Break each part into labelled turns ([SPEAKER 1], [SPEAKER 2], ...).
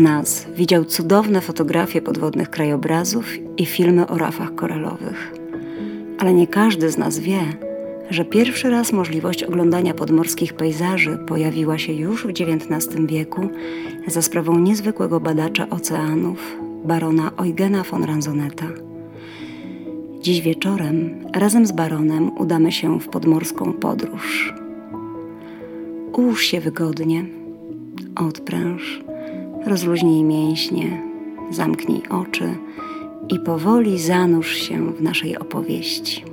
[SPEAKER 1] Nas widział cudowne fotografie podwodnych krajobrazów i filmy o rafach koralowych. Ale nie każdy z nas wie, że pierwszy raz możliwość oglądania podmorskich pejzaży pojawiła się już w XIX wieku za sprawą niezwykłego badacza oceanów, barona Eugena von Ranzoneta. Dziś wieczorem razem z baronem udamy się w podmorską podróż. Ułóż się wygodnie, odpręż, rozluźnij mięśnie, zamknij oczy i powoli zanurz się w naszej opowieści.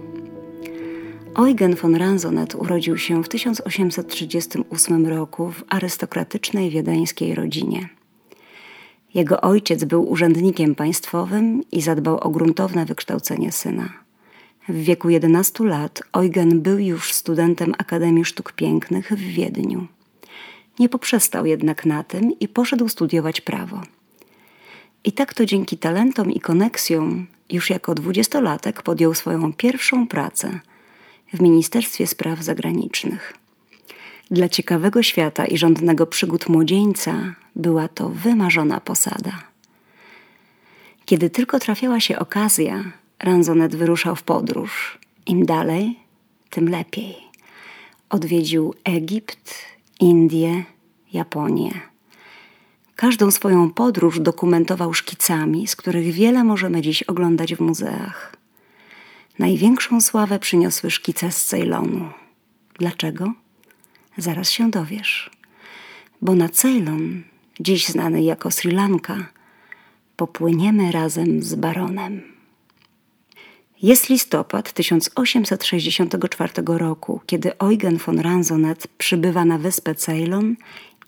[SPEAKER 1] Eugen von Ranzonet urodził się w 1838 roku w arystokratycznej wiedeńskiej rodzinie. Jego ojciec był urzędnikiem państwowym i zadbał o gruntowne wykształcenie syna. W wieku 11 lat Eugen był już studentem Akademii Sztuk Pięknych w Wiedniu. Nie poprzestał jednak na tym i poszedł studiować prawo. I tak to dzięki talentom i koneksjom już jako dwudziestolatek podjął swoją pierwszą pracę w Ministerstwie Spraw Zagranicznych. Dla ciekawego świata i żądnego przygód młodzieńca była to wymarzona posada. Kiedy tylko trafiała się okazja, Ranzonet wyruszał w podróż. Im dalej, tym lepiej. Odwiedził Egipt, Indie, Japonię. Każdą swoją podróż dokumentował szkicami, z których wiele możemy dziś oglądać w muzeach. Największą sławę przyniosły szkice z Ceylonu. Dlaczego? Zaraz się dowiesz. Bo na Ceylon, dziś znany jako Sri Lanka, popłyniemy razem z baronem. Jest listopad 1864 roku, kiedy Eugen von Ranzonet przybywa na wyspę Ceylon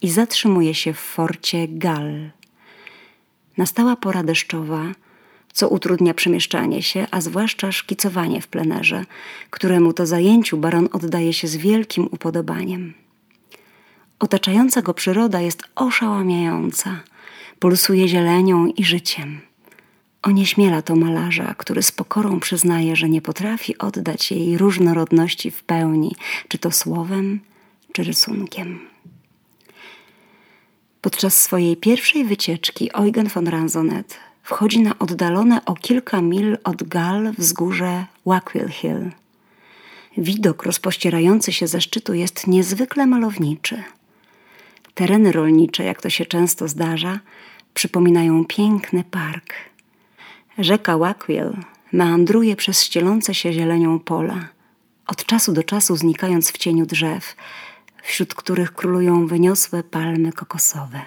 [SPEAKER 1] i zatrzymuje się w forcie Gal. Nastała pora deszczowa, co utrudnia przemieszczanie się, a zwłaszcza szkicowanie w plenerze, któremu to zajęciu baron oddaje się z wielkim upodobaniem. Otaczająca go przyroda jest oszałamiająca, pulsuje zielenią i życiem. Onieśmiela to malarza, który z pokorą przyznaje, że nie potrafi oddać jej różnorodności w pełni, czy to słowem, czy rysunkiem. Podczas swojej pierwszej wycieczki Eugen von Ranzonet wchodzi na oddalone o kilka mil od Gal wzgórze Wackville Hill. Widok rozpościerający się ze szczytu jest niezwykle malowniczy. Tereny rolnicze, jak to się często zdarza, przypominają piękny park. Rzeka Wackville meandruje przez ścielące się zielenią pola, od czasu do czasu znikając w cieniu drzew, wśród których królują wyniosłe palmy kokosowe.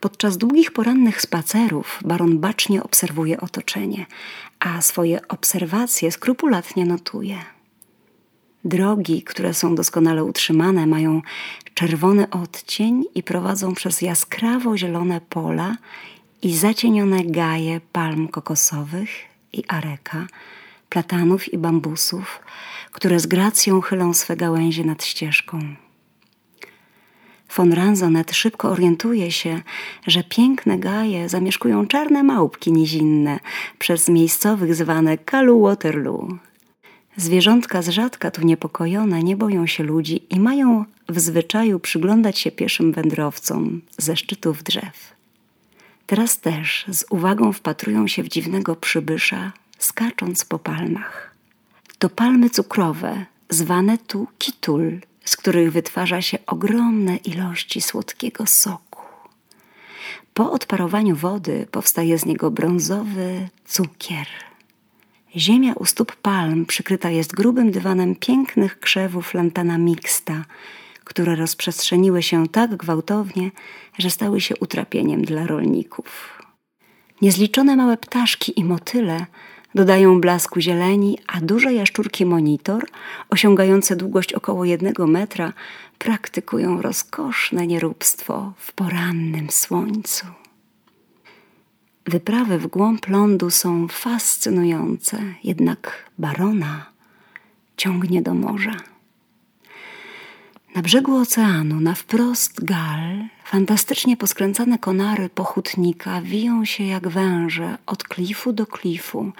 [SPEAKER 1] Podczas długich porannych spacerów baron bacznie obserwuje otoczenie, a swoje obserwacje skrupulatnie notuje. Drogi, które są doskonale utrzymane, mają czerwony odcień i prowadzą przez jaskrawo zielone pola i zacienione gaje palm kokosowych i areka, platanów i bambusów, które z gracją chylą swe gałęzie nad ścieżką. Von Ranzonet szybko orientuje się, że piękne gaje zamieszkują czarne małpki nizinne, przez miejscowych zwane Kalu Waterloo. Zwierzątka z rzadka tu niepokojone nie boją się ludzi i mają w zwyczaju przyglądać się pieszym wędrowcom ze szczytów drzew. Teraz też z uwagą wpatrują się w dziwnego przybysza, skacząc po palmach. To palmy cukrowe, zwane tu kitul, z których wytwarza się ogromne ilości słodkiego soku. Po odparowaniu wody powstaje z niego brązowy cukier. Ziemia u stóp palm przykryta jest grubym dywanem pięknych krzewów lantana mixta, które rozprzestrzeniły się tak gwałtownie, że stały się utrapieniem dla rolników. Niezliczone małe ptaszki i motyle dodają blasku zieleni, a duże jaszczurki monitor, osiągające długość około jednego metra, praktykują rozkoszne nieróbstwo w porannym słońcu. Wyprawy w głąb lądu są fascynujące, jednak barona ciągnie do morza. Na brzegu oceanu, na wprost gal, fantastycznie poskręcane konary pochutnika wiją się jak węże od klifu do klifu,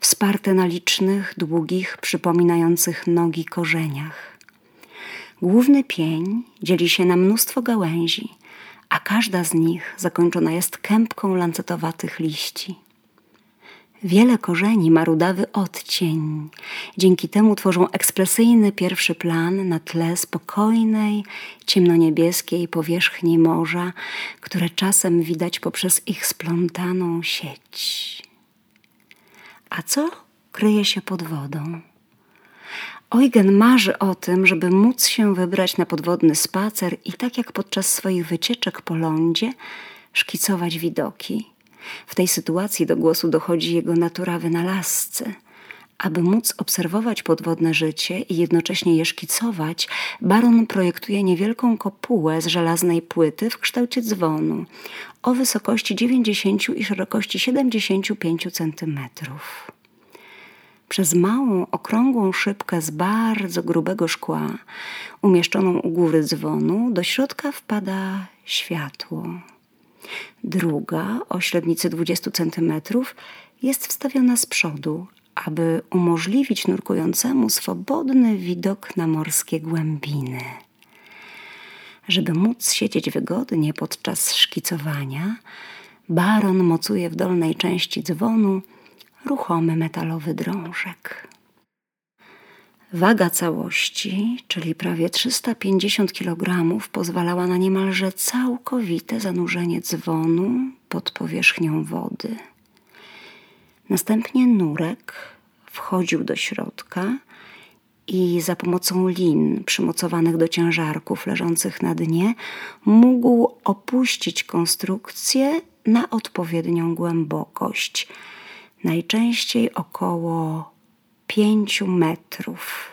[SPEAKER 1] wsparte na licznych, długich, przypominających nogi korzeniach. Główny pień dzieli się na mnóstwo gałęzi, każda z nich zakończona jest kępką lancetowatych liści. Wiele korzeni ma rudawy odcień. Dzięki temu tworzą ekspresyjny pierwszy plan na tle spokojnej, ciemnoniebieskiej powierzchni morza, które czasem widać poprzez ich splątaną sieć. A co kryje się pod wodą? Eugen marzy o tym, żeby móc się wybrać na podwodny spacer i tak jak podczas swoich wycieczek po lądzie, szkicować widoki. W tej sytuacji do głosu dochodzi jego natura wynalazcy. Aby móc obserwować podwodne życie i jednocześnie je szkicować, baron projektuje niewielką kopułę z żelaznej płyty w kształcie dzwonu o wysokości 90 i szerokości 75 centymetrów. Przez małą, okrągłą szybkę z bardzo grubego szkła, umieszczoną u góry dzwonu, do środka wpada światło. Druga, o średnicy 20 cm, jest wstawiona z przodu, aby umożliwić nurkującemu swobodny widok na morskie głębiny. Żeby móc siedzieć wygodnie podczas szkicowania, baron mocuje w dolnej części dzwonu ruchomy metalowy drążek. Waga całości, czyli prawie 350 kg, pozwalała na niemalże całkowite zanurzenie dzwonu pod powierzchnią wody. Następnie nurek wchodził do środka i za pomocą lin przymocowanych do ciężarków leżących na dnie mógł opuścić konstrukcję na odpowiednią głębokość, najczęściej około pięciu metrów.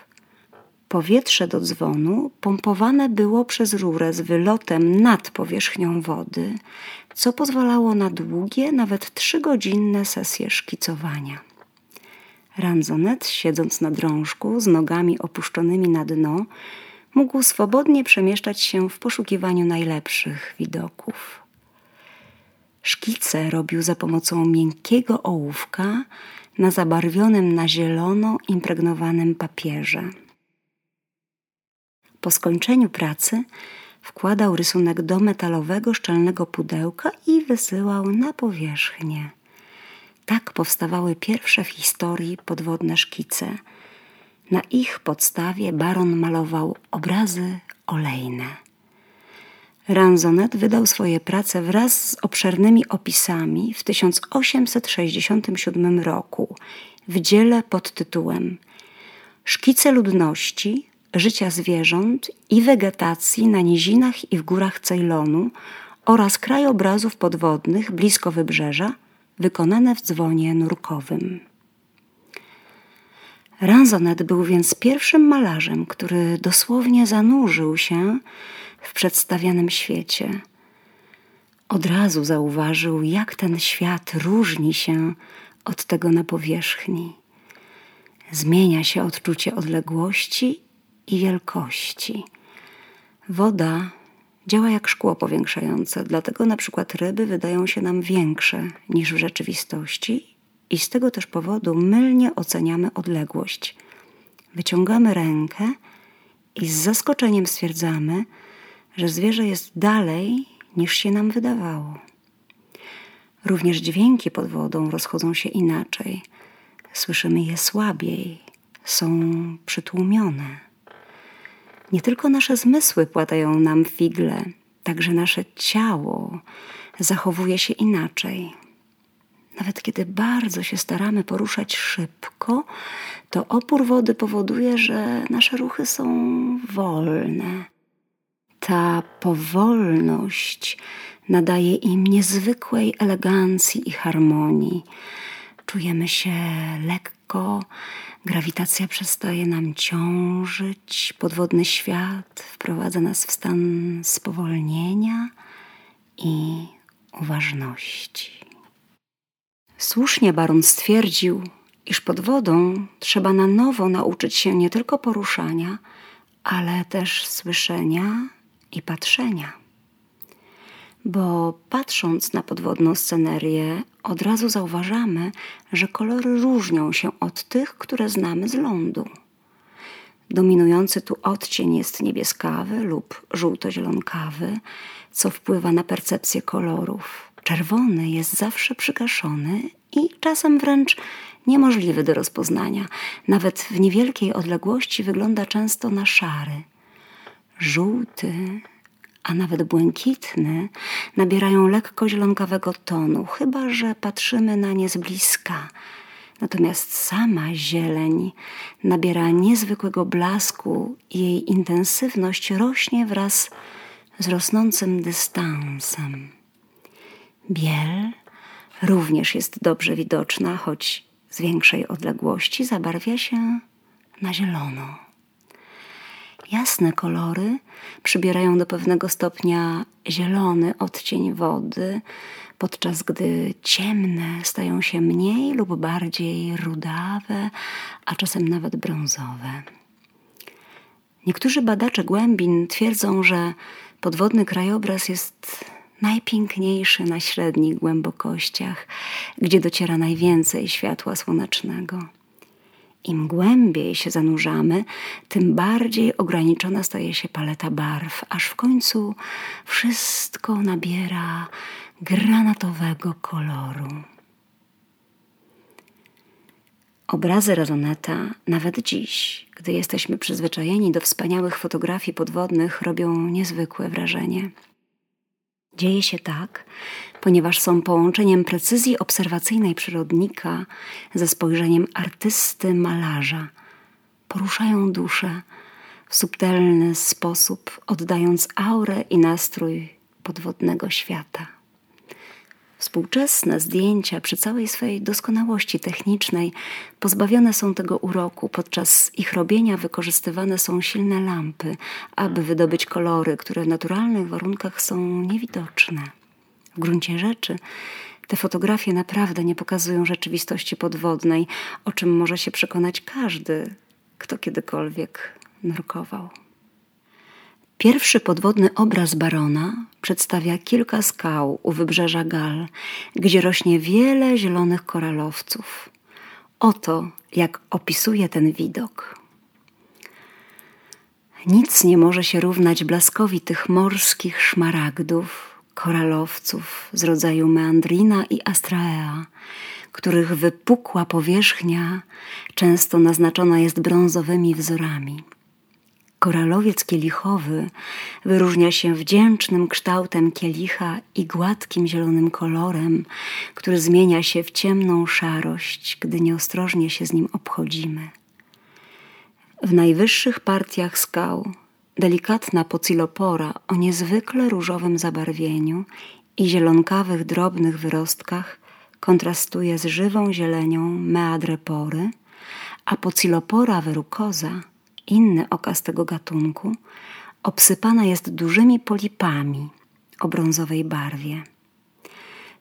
[SPEAKER 1] Powietrze do dzwonu pompowane było przez rurę z wylotem nad powierzchnią wody, co pozwalało na długie, nawet trzygodzinne sesje szkicowania. Ranzonet, siedząc na drążku, z nogami opuszczonymi na dno, mógł swobodnie przemieszczać się w poszukiwaniu najlepszych widoków. Szkice robił za pomocą miękkiego ołówka, na zabarwionym na zielono impregnowanym papierze. Po skończeniu pracy wkładał rysunek do metalowego szczelnego pudełka i wysyłał na powierzchnię. Tak powstawały pierwsze w historii podwodne szkice. Na ich podstawie baron malował obrazy olejne. Ranzonet wydał swoje prace wraz z obszernymi opisami w 1867 roku w dziele pod tytułem Szkice ludności, życia zwierząt i wegetacji na nizinach i w górach Ceylonu oraz krajobrazów podwodnych blisko wybrzeża, wykonane w dzwonie nurkowym. Ranzonet był więc pierwszym malarzem, który dosłownie zanurzył się w przedstawianym świecie. Od razu zauważył, jak ten świat różni się od tego na powierzchni. Zmienia się odczucie odległości i wielkości. Woda działa jak szkło powiększające, dlatego na przykład ryby wydają się nam większe niż w rzeczywistości i z tego też powodu mylnie oceniamy odległość. Wyciągamy rękę i z zaskoczeniem stwierdzamy, że zwierzę jest dalej niż się nam wydawało. Również dźwięki pod wodą rozchodzą się inaczej. Słyszymy je słabiej, są przytłumione. Nie tylko nasze zmysły płatają nam figle, także nasze ciało zachowuje się inaczej. Nawet kiedy bardzo się staramy poruszać szybko, to opór wody powoduje, że nasze ruchy są wolne ta powolność nadaje im niezwykłej elegancji i harmonii. Czujemy się lekko, grawitacja przestaje nam ciążyć, podwodny świat wprowadza nas w stan spowolnienia i uważności. Słusznie baron stwierdził, iż pod wodą trzeba na nowo nauczyć się nie tylko poruszania, ale też słyszenia i patrzenia. Bo patrząc na podwodną scenerię, od razu zauważamy, że kolory różnią się od tych, które znamy z lądu. Dominujący tu odcień jest niebieskawy lub żółto-zielonkawy, co wpływa na percepcję kolorów. Czerwony jest zawsze przygaszony i czasem wręcz niemożliwy do rozpoznania. Nawet w niewielkiej odległości wygląda często na szary. Żółty, a nawet błękitny, nabierają lekko zielonkawego tonu, chyba że patrzymy na nie z bliska. Natomiast sama zieleń nabiera niezwykłego blasku i jej intensywność rośnie wraz z rosnącym dystansem. Biel również jest dobrze widoczna, choć z większej odległości zabarwia się na zielono. Jasne kolory przybierają do pewnego stopnia zielony odcień wody, podczas gdy ciemne stają się mniej lub bardziej rudawe, a czasem nawet brązowe. Niektórzy badacze głębin twierdzą, że podwodny krajobraz jest najpiękniejszy na średnich głębokościach, gdzie dociera najwięcej światła słonecznego. Im głębiej się zanurzamy, tym bardziej ograniczona staje się paleta barw, aż w końcu wszystko nabiera granatowego koloru. Obrazy Razoneta, nawet dziś, gdy jesteśmy przyzwyczajeni do wspaniałych fotografii podwodnych, robią niezwykłe wrażenie. Dzieje się tak, ponieważ są połączeniem precyzji obserwacyjnej przyrodnika ze spojrzeniem artysty, malarza. Poruszają duszę w subtelny sposób, oddając aurę i nastrój podwodnego świata. Współczesne zdjęcia przy całej swojej doskonałości technicznej pozbawione są tego uroku. Podczas ich robienia wykorzystywane są silne lampy, aby wydobyć kolory, które w naturalnych warunkach są niewidoczne. W gruncie rzeczy te fotografie naprawdę nie pokazują rzeczywistości podwodnej, o czym może się przekonać każdy, kto kiedykolwiek nurkował. Pierwszy podwodny obraz barona przedstawia kilka skał u wybrzeża Gal, gdzie rośnie wiele zielonych koralowców. Oto jak opisuje ten widok. Nic nie może się równać blaskowi tych morskich szmaragdów, koralowców z rodzaju meandrina i astraea, których wypukła powierzchnia często naznaczona jest brązowymi wzorami. Koralowiec kielichowy wyróżnia się wdzięcznym kształtem kielicha i gładkim zielonym kolorem, który zmienia się w ciemną szarość, gdy nieostrożnie się z nim obchodzimy. W najwyższych partiach skał delikatna pocilopora o niezwykle różowym zabarwieniu i zielonkawych drobnych wyrostkach kontrastuje z żywą zielenią meadrepory, a pocilopora verucosa – inny okaz tego gatunku, obsypana jest dużymi polipami o brązowej barwie.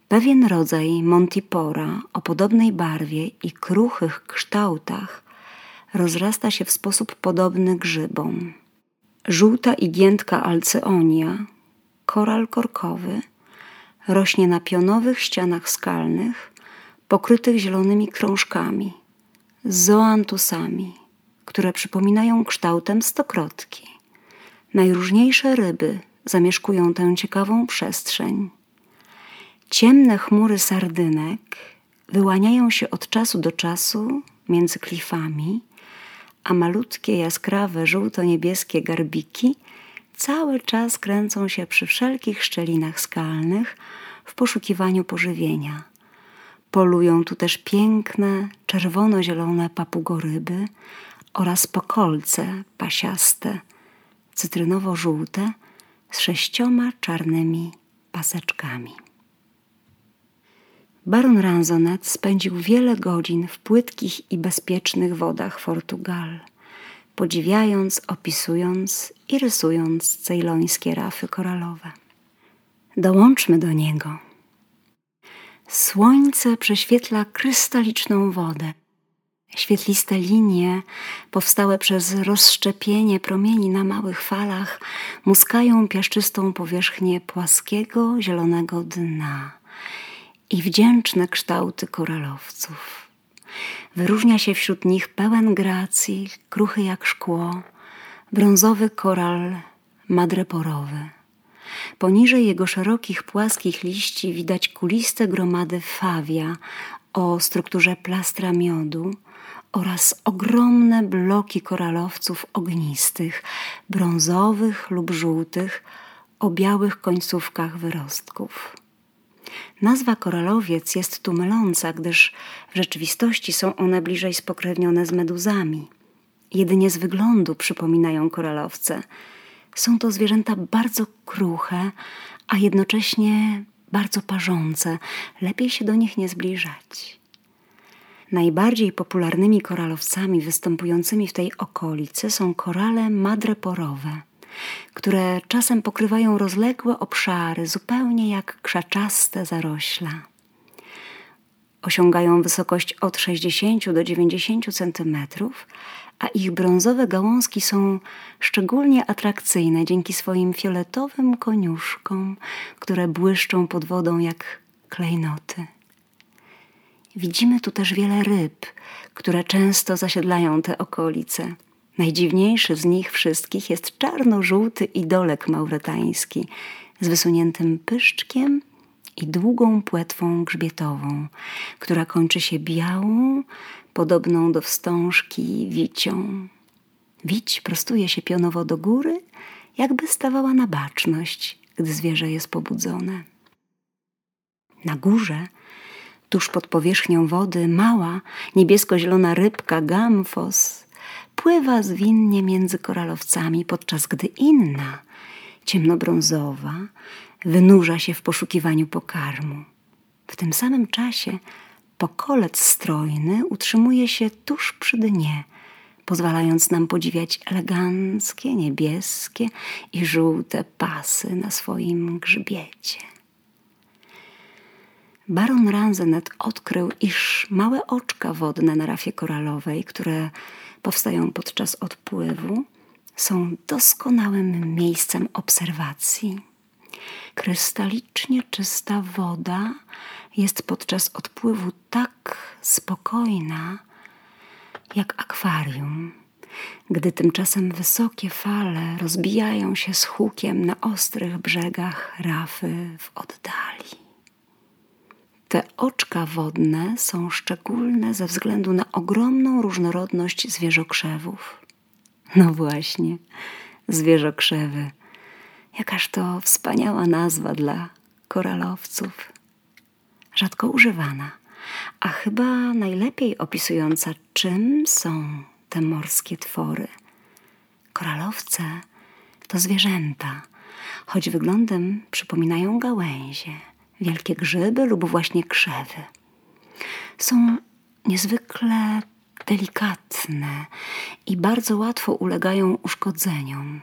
[SPEAKER 1] Pewien rodzaj montipora o podobnej barwie i kruchych kształtach rozrasta się w sposób podobny grzybom. Żółta igiętka alceonia, koral korkowy, rośnie na pionowych ścianach skalnych, pokrytych zielonymi krążkami, zoantusami które przypominają kształtem stokrotki. Najróżniejsze ryby zamieszkują tę ciekawą przestrzeń. Ciemne chmury sardynek wyłaniają się od czasu do czasu między klifami, a malutkie, jaskrawe, żółto-niebieskie garbiki cały czas kręcą się przy wszelkich szczelinach skalnych w poszukiwaniu pożywienia. Polują tu też piękne, czerwono-zielone papugoryby, oraz pokolce pasiaste, cytrynowo-żółte z sześcioma czarnymi paseczkami. Baron Ranzonet spędził wiele godzin w płytkich i bezpiecznych wodach Fortugal, podziwiając, opisując i rysując cejlońskie rafy koralowe. Dołączmy do niego. Słońce prześwietla krystaliczną wodę, Świetliste linie, powstałe przez rozszczepienie promieni na małych falach, muskają piaszczystą powierzchnię płaskiego, zielonego dna i wdzięczne kształty koralowców. Wyróżnia się wśród nich pełen gracji, kruchy jak szkło, brązowy koral madreporowy. Poniżej jego szerokich, płaskich liści widać kuliste gromady fawia o strukturze plastra miodu oraz ogromne bloki koralowców ognistych, brązowych lub żółtych, o białych końcówkach wyrostków. Nazwa koralowiec jest tu myląca, gdyż w rzeczywistości są one bliżej spokrewnione z meduzami. Jedynie z wyglądu przypominają koralowce. Są to zwierzęta bardzo kruche, a jednocześnie bardzo parzące. Lepiej się do nich nie zbliżać. Najbardziej popularnymi koralowcami występującymi w tej okolicy są korale madreporowe – które czasem pokrywają rozległe obszary, zupełnie jak krzaczaste zarośla. Osiągają wysokość od 60 do 90 centymetrów, a ich brązowe gałązki są szczególnie atrakcyjne dzięki swoim fioletowym koniuszkom, które błyszczą pod wodą jak klejnoty. Widzimy tu też wiele ryb, które często zasiedlają te okolice. Najdziwniejszy z nich wszystkich jest czarno-żółty idolek mauretański z wysuniętym pyszczkiem i długą płetwą grzbietową, która kończy się białą, podobną do wstążki wicią. Wić prostuje się pionowo do góry, jakby stawała na baczność, gdy zwierzę jest pobudzone. Na górze, tuż pod powierzchnią wody, mała, niebiesko-zielona rybka gamfos pływa zwinnie między koralowcami, podczas gdy inna, ciemnobrązowa, wynurza się w poszukiwaniu pokarmu. W tym samym czasie pokolec strojny utrzymuje się tuż przy dnie, pozwalając nam podziwiać eleganckie, niebieskie i żółte pasy na swoim grzbiecie. Baron Ranzenet odkrył, iż małe oczka wodne na rafie koralowej, które powstają podczas odpływu, są doskonałym miejscem obserwacji. Krystalicznie czysta woda jest podczas odpływu tak spokojna jak akwarium, gdy tymczasem wysokie fale rozbijają się z hukiem na ostrych brzegach rafy w oddali. Te oczka wodne są szczególne ze względu na ogromną różnorodność zwierzokrzewów. No właśnie, zwierzokrzewy. Jakaż to wspaniała nazwa dla koralowców. Rzadko używana, a chyba najlepiej opisująca, czym są te morskie twory. Koralowce to zwierzęta, choć wyglądem przypominają gałęzie wielkie grzyby lub właśnie krzewy. Są niezwykle delikatne i bardzo łatwo ulegają uszkodzeniom.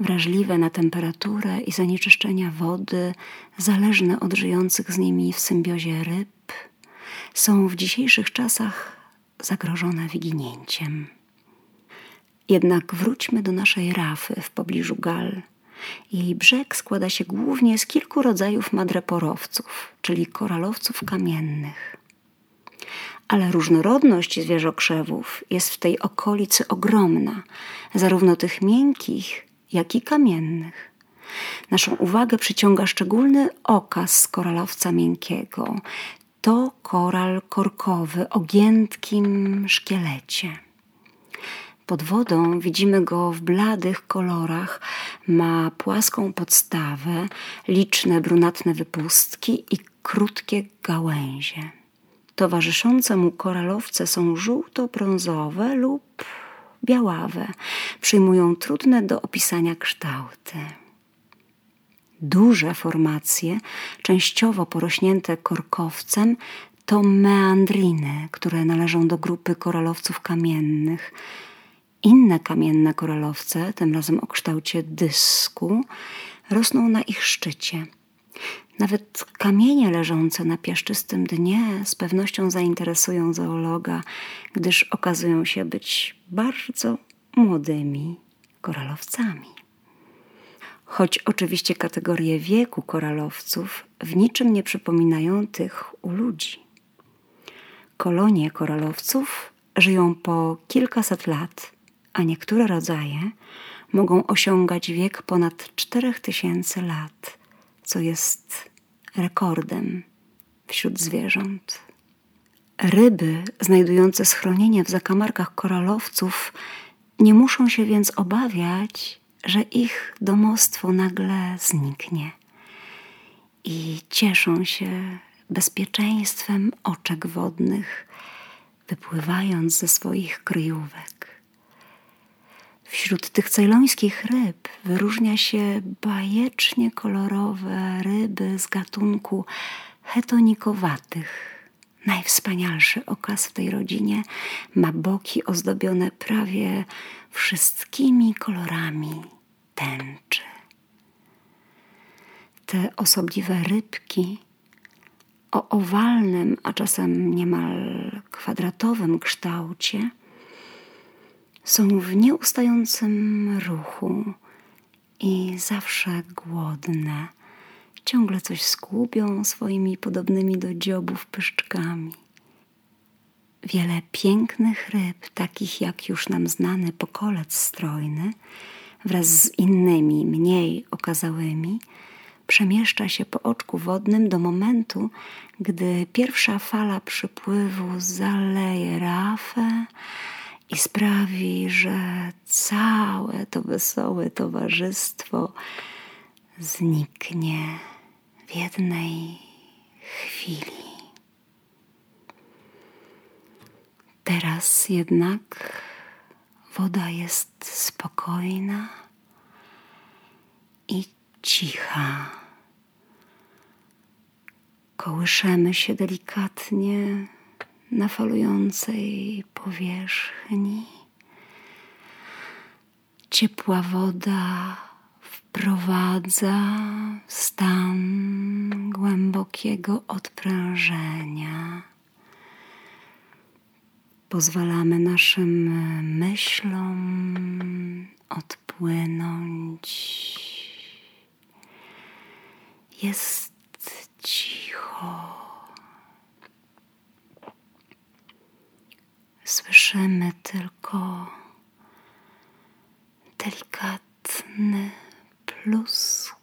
[SPEAKER 1] Wrażliwe na temperaturę i zanieczyszczenia wody, zależne od żyjących z nimi w symbiozie ryb, są w dzisiejszych czasach zagrożone wyginięciem. Jednak wróćmy do naszej rafy w pobliżu Gal jej brzeg składa się głównie z kilku rodzajów madreporowców, czyli koralowców kamiennych. Ale różnorodność zwierzokrzewów jest w tej okolicy ogromna, zarówno tych miękkich, jak i kamiennych. Naszą uwagę przyciąga szczególny okaz koralowca miękkiego. To koral korkowy o giętkim szkielecie. Pod wodą widzimy go w bladych kolorach, ma płaską podstawę, liczne brunatne wypustki i krótkie gałęzie. Towarzyszące mu koralowce są żółto-brązowe lub białawe, przyjmują trudne do opisania kształty. Duże formacje, częściowo porośnięte korkowcem, to meandriny, które należą do grupy koralowców kamiennych inne kamienne koralowce, tym razem o kształcie dysku, rosną na ich szczycie. Nawet kamienie leżące na piaszczystym dnie z pewnością zainteresują zoologa, gdyż okazują się być bardzo młodymi koralowcami. Choć oczywiście kategorie wieku koralowców w niczym nie przypominają tych u ludzi. kolonie koralowców żyją po kilkaset lat, a niektóre rodzaje mogą osiągać wiek ponad 4000 lat, co jest rekordem wśród zwierząt. Ryby znajdujące schronienie w zakamarkach koralowców nie muszą się więc obawiać, że ich domostwo nagle zniknie i cieszą się bezpieczeństwem oczek wodnych, wypływając ze swoich kryjówek. Wśród tych cejlońskich ryb wyróżnia się bajecznie kolorowe ryby z gatunku hetonikowatych. Najwspanialszy okaz w tej rodzinie ma boki ozdobione prawie wszystkimi kolorami tęczy. Te osobliwe rybki o owalnym, a czasem niemal kwadratowym kształcie są w nieustającym ruchu i zawsze głodne. Ciągle coś skubią swoimi podobnymi do dziobów pyszczkami. Wiele pięknych ryb, takich jak już nam znany pokolec strojny, wraz z innymi, mniej okazałymi, przemieszcza się po oczku wodnym do momentu, gdy pierwsza fala przypływu zaleje rafę i sprawi, że całe to wesołe towarzystwo zniknie w jednej chwili. Teraz jednak woda jest spokojna i cicha. Kołyszemy się delikatnie na falującej powierzchni. Ciepła woda wprowadza stan głębokiego odprężenia. Pozwalamy naszym myślom odpłynąć. Jest cicho. Słyszymy tylko delikatny plusk